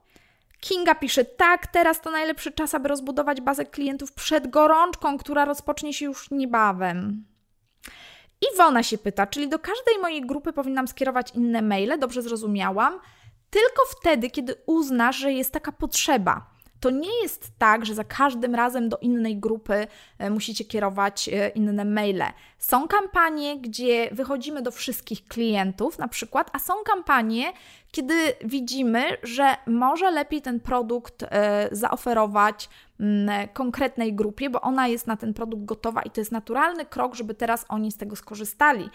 Kinga pisze, tak, teraz to najlepszy czas, aby rozbudować bazę klientów przed gorączką, która rozpocznie się już niebawem. Iwona się pyta, czyli do każdej mojej grupy powinnam skierować inne maile, dobrze zrozumiałam, tylko wtedy, kiedy uznasz, że jest taka potrzeba. To nie jest tak, że za każdym razem do innej grupy e, musicie kierować e, inne maile. Są kampanie, gdzie wychodzimy do wszystkich klientów, na przykład, a są kampanie, kiedy widzimy, że może lepiej ten produkt e, zaoferować konkretnej grupie, bo ona jest na ten produkt gotowa i to jest naturalny krok, żeby teraz oni z tego skorzystali.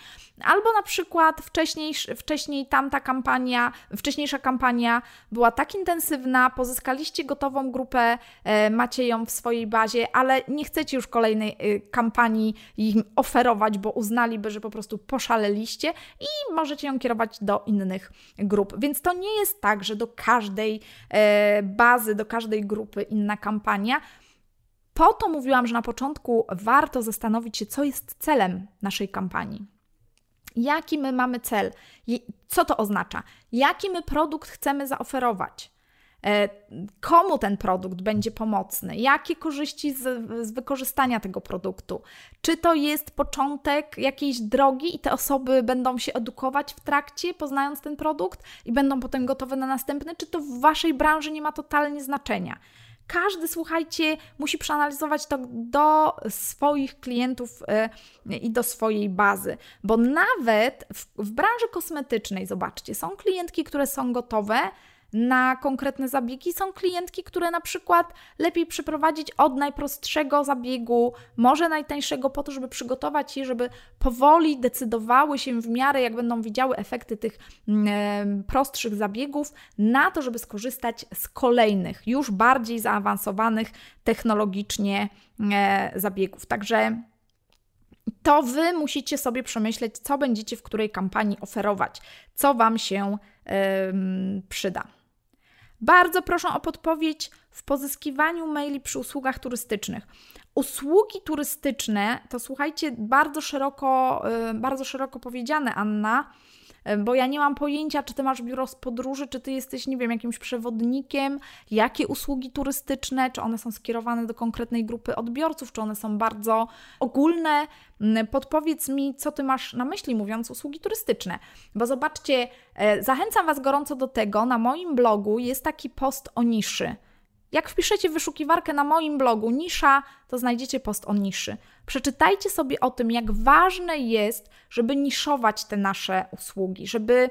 Albo na przykład wcześniej, wcześniej tamta kampania, wcześniejsza kampania była tak intensywna, pozyskaliście gotową grupę, e, macie ją w swojej bazie, ale nie chcecie już kolejnej y, kampanii im oferować, bo uznaliby, że po prostu poszaleliście i możecie ją kierować do innych grup. Więc to nie jest tak, że do każdej e, bazy, do każdej grupy inna kampania, po to mówiłam, że na początku warto zastanowić się, co jest celem naszej kampanii. Jaki my mamy cel? Co to oznacza? Jaki my produkt chcemy zaoferować? E, komu ten produkt będzie pomocny? Jakie korzyści z, z, wykorzystania tego produktu? Czy to jest początek jakiejś drogi i te osoby będą się edukować w trakcie, poznając ten produkt i będą potem gotowe na następny? Czy to w Waszej branży nie ma totalnie znaczenia? Każdy, słuchajcie, musi przeanalizować to do swoich klientów e, i do swojej bazy, bo nawet w, w branży kosmetycznej, zobaczcie, są klientki, które są gotowe na konkretne zabiegi. Są klientki, które na przykład lepiej przeprowadzić od najprostszego zabiegu, może najtańszego, po to, żeby przygotować je, żeby powoli decydowały się w miarę, jak będą widziały efekty tych mm, prostszych zabiegów, na to, żeby skorzystać z kolejnych, już bardziej zaawansowanych technologicznie e, zabiegów. Także to Wy musicie sobie przemyśleć, co będziecie w której kampanii oferować, co Wam się przyda. Bardzo proszę o podpowiedź w pozyskiwaniu maili przy usługach turystycznych. Usługi turystyczne to słuchajcie, bardzo szeroko, yy, bardzo szeroko powiedziane, Anna bo ja nie mam pojęcia, czy ty masz biuro z podróży, czy ty jesteś, nie wiem, jakimś przewodnikiem, jakie usługi turystyczne, czy one są skierowane do konkretnej grupy odbiorców, czy one są bardzo ogólne. Mm, podpowiedz mi, co ty masz na myśli, mówiąc usługi turystyczne. Bo zobaczcie, e, zachęcam Was gorąco do tego. Na moim blogu jest taki post o niszy. Jak wpiszecie wyszukiwarkę na moim blogu nisza, to znajdziecie post o niszy. Przeczytajcie sobie o tym, jak ważne jest, żeby niszować te nasze usługi, żeby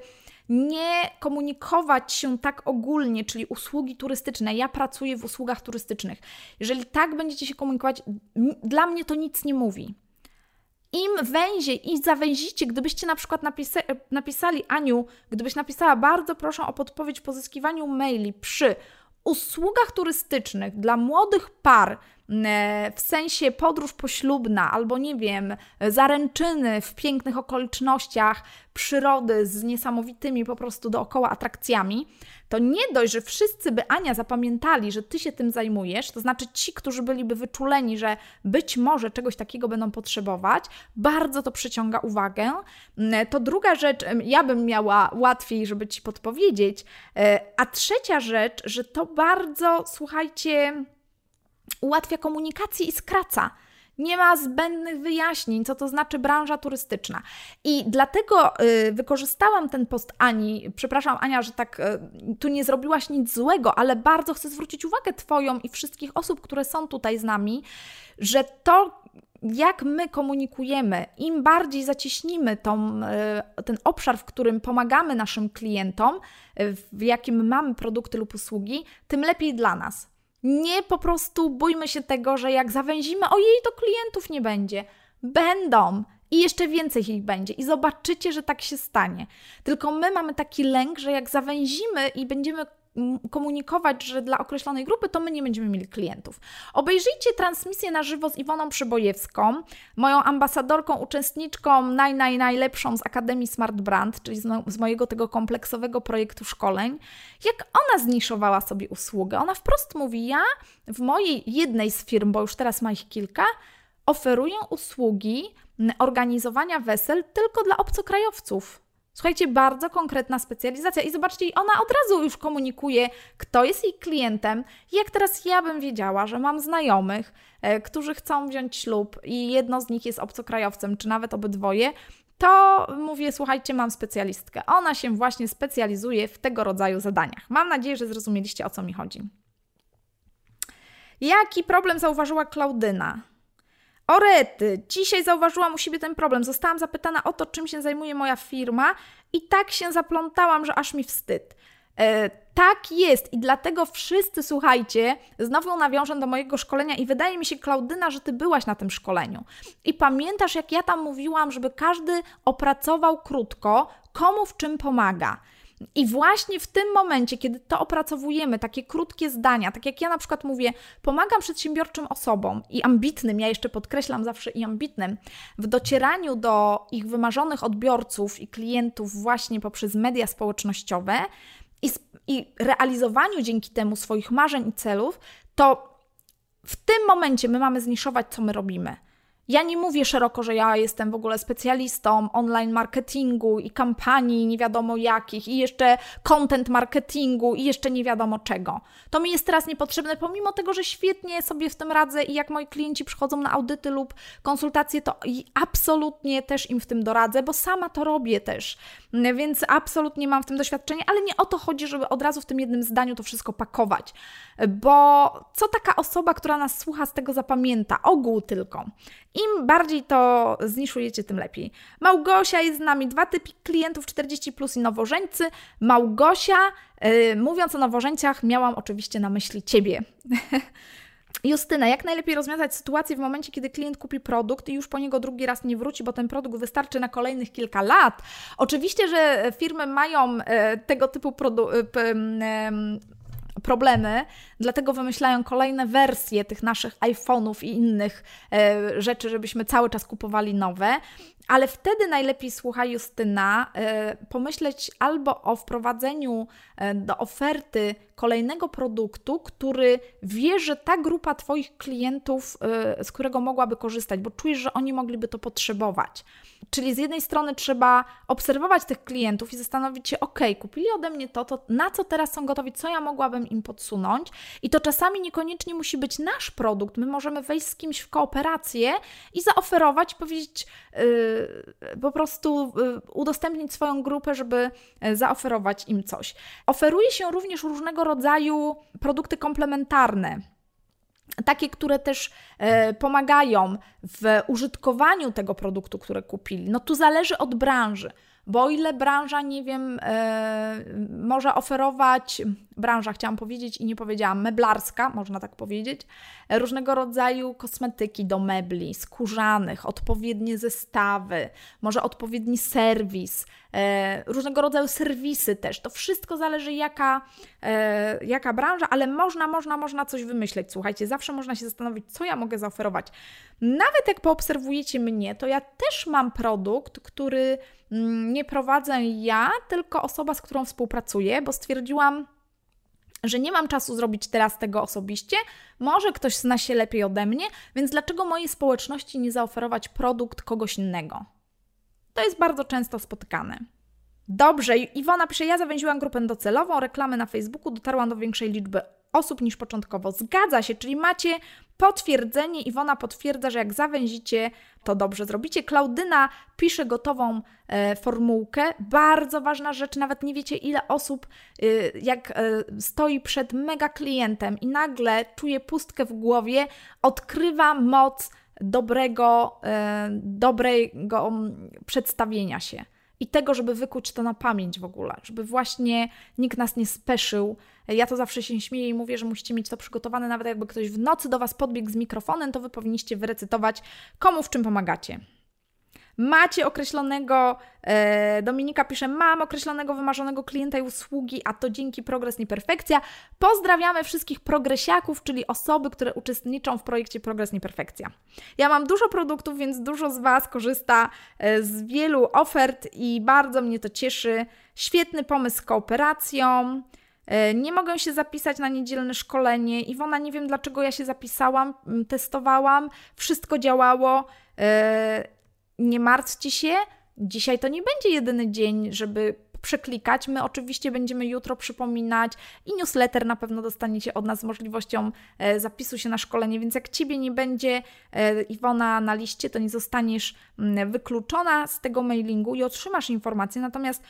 nie komunikować się tak ogólnie, czyli usługi turystyczne. Ja pracuję w usługach turystycznych. Jeżeli tak będziecie się komunikować, dla mnie to nic nie mówi. Im węziej i zawęzicie, gdybyście na przykład napisa napisali, Aniu, gdybyś napisała, bardzo proszę o podpowiedź pozyskiwaniu maili przy usługach turystycznych dla młodych par, w sensie podróż poślubna albo nie wiem, zaręczyny w pięknych okolicznościach przyrody z niesamowitymi po prostu dookoła atrakcjami, to nie dość, że wszyscy by Ania zapamiętali, że ty się tym zajmujesz, to znaczy ci, którzy byliby wyczuleni, że być może czegoś takiego będą potrzebować, bardzo to przyciąga uwagę. Mm, to druga rzecz, ja bym miała łatwiej, żeby ci podpowiedzieć. E, a trzecia rzecz, że to bardzo, słuchajcie, ułatwia komunikację i skraca. Nie ma zbędnych wyjaśnień, co to znaczy branża turystyczna. I dlatego y, wykorzystałam ten post Ani. Przepraszam, Ania, że tak y, tu nie zrobiłaś nic złego, ale bardzo chcę zwrócić uwagę Twoją i wszystkich osób, które są tutaj z nami, że to, jak my komunikujemy, im bardziej zacieśnimy tą, y, ten obszar, w którym pomagamy naszym klientom, w jakim mamy produkty lub usługi, tym lepiej dla nas. Nie po prostu bójmy się tego, że jak zawęzimy, ojej, to klientów nie będzie. Będą. I jeszcze więcej ich będzie. I zobaczycie, że tak się stanie. Tylko my mamy taki lęk, że jak zawęzimy i będziemy komunikować, że dla określonej grupy to my nie będziemy mieli klientów. Obejrzyjcie transmisję na żywo z Iwoną Przybojewską, moją ambasadorką, uczestniczką naj, naj, najlepszą z Akademii Smart Brand, czyli z, z mojego tego kompleksowego projektu szkoleń, jak ona zniszowała sobie usługę. Ona wprost mówi, ja w mojej jednej z firm, bo już teraz ma ich kilka, oferuję usługi organizowania wesel tylko dla obcokrajowców. Słuchajcie, bardzo konkretna specjalizacja i zobaczcie, ona od razu już komunikuje, kto jest jej klientem. Jak teraz ja bym wiedziała, że mam znajomych, e, którzy chcą wziąć ślub i jedno z nich jest obcokrajowcem, czy nawet obydwoje, to mówię, słuchajcie, mam specjalistkę. Ona się właśnie specjalizuje w tego rodzaju zadaniach. Mam nadzieję, że zrozumieliście o co mi chodzi. Jaki problem zauważyła Klaudyna? Orety, dzisiaj zauważyłam u siebie ten problem. Zostałam zapytana o to, czym się zajmuje moja firma, i tak się zaplątałam, że aż mi wstyd. E, tak jest i dlatego wszyscy, słuchajcie, znowu nawiążę do mojego szkolenia i wydaje mi się, Klaudyna, że Ty byłaś na tym szkoleniu. I pamiętasz, jak ja tam mówiłam, żeby każdy opracował krótko, komu w czym pomaga. I właśnie w tym momencie, kiedy to opracowujemy, takie krótkie zdania, tak jak ja na przykład mówię, pomagam przedsiębiorczym osobom i ambitnym, ja jeszcze podkreślam zawsze i ambitnym, w docieraniu do ich wymarzonych odbiorców i klientów właśnie poprzez media społecznościowe i, i realizowaniu dzięki temu swoich marzeń i celów, to w tym momencie my mamy zniszować, co my robimy. Ja nie mówię szeroko, że ja jestem w ogóle specjalistą online marketingu i kampanii nie wiadomo jakich, i jeszcze content marketingu, i jeszcze nie wiadomo czego. To mi jest teraz niepotrzebne, pomimo tego, że świetnie sobie w tym radzę i jak moi klienci przychodzą na audyty lub konsultacje, to absolutnie też im w tym doradzę, bo sama to robię też. Więc absolutnie mam w tym doświadczenie, ale nie o to chodzi, żeby od razu w tym jednym zdaniu to wszystko pakować. Bo co taka osoba, która nas słucha, z tego zapamięta? Ogół tylko. Im bardziej to zniszujecie, tym lepiej. Małgosia jest z nami, dwa typy klientów 40 plus i nowożeńcy. Małgosia, yy, mówiąc o nowożeńcach, miałam oczywiście na myśli Ciebie. Justyna, jak najlepiej rozwiązać sytuację w momencie, kiedy klient kupi produkt i już po niego drugi raz nie wróci, bo ten produkt wystarczy na kolejnych kilka lat? Oczywiście, że firmy mają e, tego typu problemy, dlatego wymyślają kolejne wersje tych naszych iPhone'ów i innych e, rzeczy, żebyśmy cały czas kupowali nowe. Ale wtedy najlepiej, słuchaj Justyna, e, pomyśleć albo o wprowadzeniu e, do oferty kolejnego produktu, który wie, że ta grupa Twoich klientów, e, z którego mogłaby korzystać, bo czujesz, że oni mogliby to potrzebować. Czyli z jednej strony trzeba obserwować tych klientów i zastanowić się, ok, kupili ode mnie to, to na co teraz są gotowi, co ja mogłabym im podsunąć. I to czasami niekoniecznie musi być nasz produkt. My możemy wejść z kimś w kooperację i zaoferować, powiedzieć, yy, po prostu yy, udostępnić swoją grupę, żeby yy, zaoferować im coś. Oferuje się również różnego rodzaju produkty komplementarne takie, które też e, pomagają w użytkowaniu tego produktu, które kupili. No tu zależy od branży. Bo o ile branża, nie wiem, e, może oferować, branża chciałam powiedzieć i nie powiedziałam, meblarska, można tak powiedzieć, różnego rodzaju kosmetyki do mebli, skórzanych, odpowiednie zestawy, może odpowiedni serwis, e, różnego rodzaju serwisy też. To wszystko zależy jaka, e, jaka branża, ale można, można, można coś wymyśleć. Słuchajcie, zawsze można się zastanowić, co ja mogę zaoferować. Nawet jak poobserwujecie mnie, to ja też mam produkt, który mm, nie prowadzę ja, tylko osoba, z którą współpracuję, bo stwierdziłam, że nie mam czasu zrobić teraz tego osobiście, może ktoś zna się lepiej ode mnie, więc dlaczego mojej społeczności nie zaoferować produkt kogoś innego? To jest bardzo często spotykane. Dobrze, Iwona pisze, ja zawęziłam grupę docelową, reklamy na Facebooku, dotarłam do większej liczby osób niż początkowo. Zgadza się, czyli macie potwierdzenie. Iwona potwierdza, że jak zawęzicie, to dobrze zrobicie. Klaudyna pisze gotową e, formułkę. Bardzo ważna rzecz, nawet nie wiecie, ile osób, e, jak e, stoi przed mega klientem i nagle czuje pustkę w głowie, odkrywa moc dobrego, e, dobrego przedstawienia się i tego, żeby wykuć to na pamięć w ogóle, żeby właśnie nikt nas nie speszył. Ja to zawsze się śmieję i mówię, że musicie mieć to przygotowane, nawet jakby ktoś w nocy do Was podbiegł z mikrofonem, to Wy powinniście wyrecytować, komu w czym pomagacie. Macie określonego, e, Dominika pisze, mam określonego wymarzonego klienta i usługi, a to dzięki Progres Nieperfekcja. Pozdrawiamy wszystkich progresiaków, czyli osoby, które uczestniczą w projekcie Progres Nieperfekcja. Ja mam dużo produktów, więc dużo z Was korzysta e, z wielu ofert i bardzo mnie to cieszy. Świetny pomysł z kooperacją. E, nie mogę się zapisać na niedzielne szkolenie. Iwona, nie wiem dlaczego ja się zapisałam, testowałam, wszystko działało. Nie martwcie się, dzisiaj to nie będzie jedyny dzień, żeby przeklikać. My oczywiście będziemy jutro przypominać i newsletter na pewno dostaniecie od nas z możliwością e, zapisu się na szkolenie, więc jak Ciebie nie będzie e, Iwona na liście, to nie zostaniesz mm, wykluczona z tego mailingu i otrzymasz informacje. Natomiast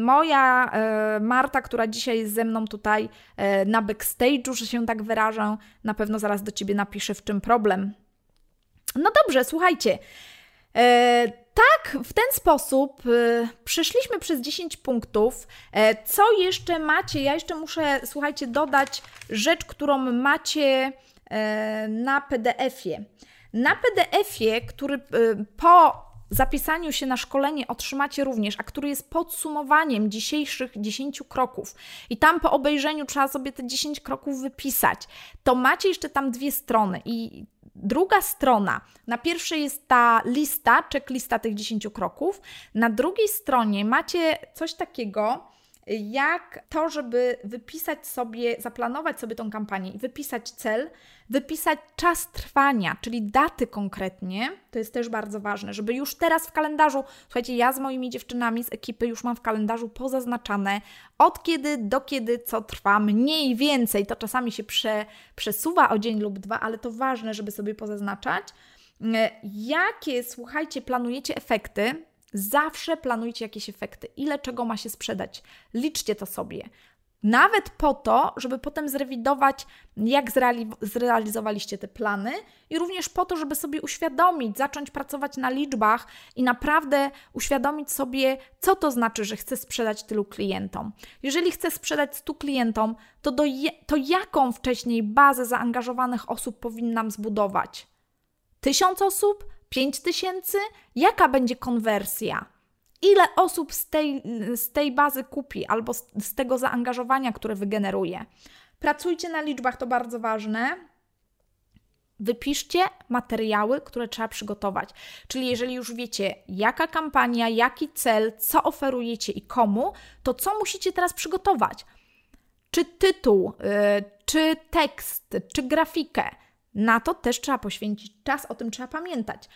moja e, Marta, która dzisiaj jest ze mną tutaj na backstage'u, że się tak wyrażę, na pewno zaraz do Ciebie napisze, w czym problem. No dobrze, słuchajcie. E, tak, w ten sposób e, przeszliśmy przez 10 punktów. E, co jeszcze macie? Ja jeszcze muszę, słuchajcie, dodać rzecz, którą macie na PDF-ie. Na PDF-ie, który po zapisaniu się na szkolenie otrzymacie również, a który jest podsumowaniem dzisiejszych 10 kroków. I tam po obejrzeniu trzeba sobie te 10 kroków wypisać. To macie jeszcze tam dwie strony i Druga strona, na pierwszej jest ta lista, checklista tych 10 kroków. Na drugiej stronie macie coś takiego, jak to, żeby wypisać sobie, zaplanować sobie tą kampanię i wypisać cel, wypisać czas trwania, czyli daty konkretnie, to jest też bardzo ważne, żeby już teraz w kalendarzu, słuchajcie, ja z moimi dziewczynami z ekipy już mam w kalendarzu pozaznaczane, od kiedy do kiedy co trwa, mniej więcej, to czasami się prze, przesuwa o dzień lub dwa, ale to ważne, żeby sobie pozaznaczać. Jakie, słuchajcie, planujecie efekty Zawsze planujcie jakieś efekty. Ile czego ma się sprzedać? Liczcie to sobie. Nawet po to, żeby potem zrewidować, jak zreali zrealizowaliście te plany, i również po to, żeby sobie uświadomić, zacząć pracować na liczbach i naprawdę uświadomić sobie, co to znaczy, że chcę sprzedać tylu klientom. Jeżeli chcę sprzedać 100 klientom, to, do to jaką wcześniej bazę zaangażowanych osób powinnam zbudować? Tysiąc osób? Pięć tysięcy? Jaka będzie konwersja? ile osób z tej, z tej bazy kupi albo z, z tego zaangażowania, które wygeneruje. Pracujcie na liczbach, to bardzo ważne. Wypiszcie materiały, które trzeba przygotować. Czyli jeżeli już wiecie, jaka kampania, jaki cel, co oferujecie i komu, to co musicie teraz przygotować? Czy tytuł, yy, czy tekst, czy grafikę. Na to też trzeba poświęcić czas, o tym trzeba pamiętać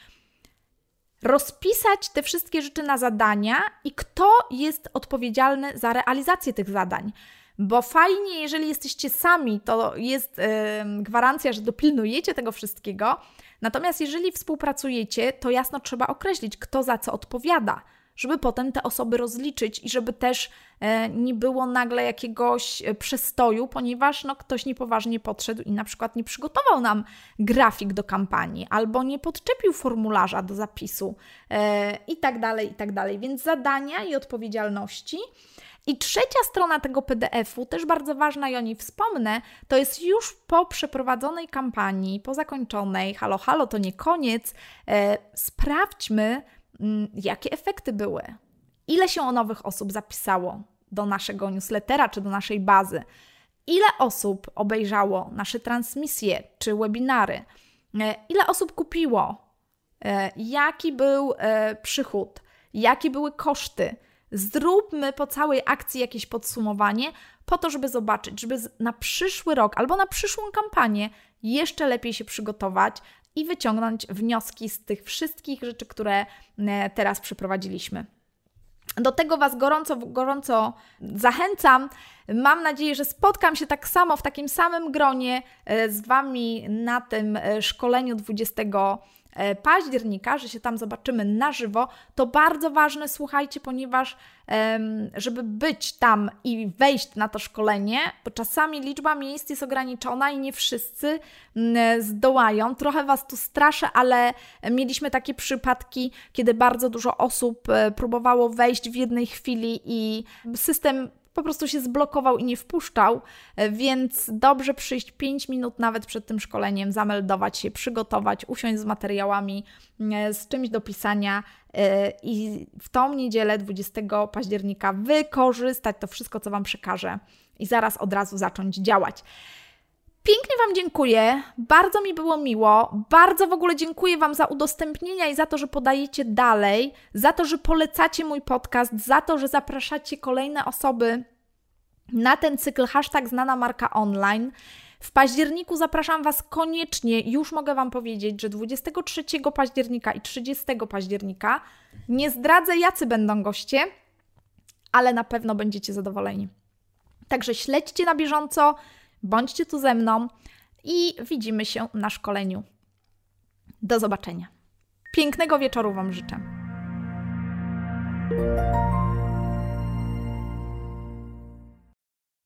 rozpisać te wszystkie rzeczy na zadania i kto jest odpowiedzialny za realizację tych zadań. Bo fajnie, jeżeli jesteście sami, to jest yy, gwarancja, że dopilnujecie tego wszystkiego. Natomiast jeżeli współpracujecie, to jasno trzeba określić, kto za co odpowiada żeby potem te osoby rozliczyć i żeby też e, nie było nagle jakiegoś e, przestoju, ponieważ no, ktoś niepoważnie podszedł i na przykład nie przygotował nam grafik do kampanii albo nie podczepił formularza do zapisu e, i tak dalej, i tak dalej. Więc zadania i odpowiedzialności. I trzecia strona tego PDF-u, też bardzo ważna i o niej wspomnę, to jest już po przeprowadzonej kampanii, po zakończonej, halo, halo, to nie koniec, sprawdźmy, jakie efekty były, ile się nowych osób zapisało do naszego newslettera czy do naszej bazy, ile osób obejrzało nasze transmisje czy webinary, e, ile osób kupiło, e, jaki był e, przychód, jakie były koszty. Zróbmy po całej akcji jakieś podsumowanie, po to, żeby zobaczyć, żeby na przyszły rok albo na przyszłą kampanię jeszcze lepiej się przygotować, i wyciągnąć wnioski z tych wszystkich rzeczy, które e, teraz przeprowadziliśmy. Do tego Was gorąco, gorąco zachęcam. Mam nadzieję, że spotkam się tak samo w takim samym gronie e, z Wami na tym e, szkoleniu 20 E, października, że się tam zobaczymy na żywo, to bardzo ważne, słuchajcie, ponieważ żeby być tam i wejść na to szkolenie, bo czasami liczba miejsc jest ograniczona i nie wszyscy zdołają. Trochę Was tu straszę, ale mieliśmy takie przypadki, kiedy bardzo dużo osób e, próbowało wejść w jednej chwili i system po prostu się zblokował i nie wpuszczał, e, więc dobrze przyjść 5 minut nawet przed tym szkoleniem, zameldować się, przygotować, usiąść z materiałami, e, z czymś do pisania e, i w tą niedzielę 20 października wykorzystać to wszystko, co Wam przekażę i zaraz od razu zacząć działać. Pięknie Wam dziękuję, bardzo mi było miło, bardzo w ogóle dziękuję Wam za udostępnienia i za to, że podajecie dalej, za to, że polecacie mój podcast, za to, że zapraszacie kolejne osoby na ten cykl hashtag znana marka online. W październiku zapraszam Was koniecznie, już mogę Wam powiedzieć, że 23 października i 30 października nie zdradzę, jacy będą goście, ale na pewno będziecie zadowoleni. Także śledźcie na bieżąco Bądźcie tu ze mną i widzimy się na szkoleniu. Do zobaczenia. Pięknego wieczoru Wam życzę.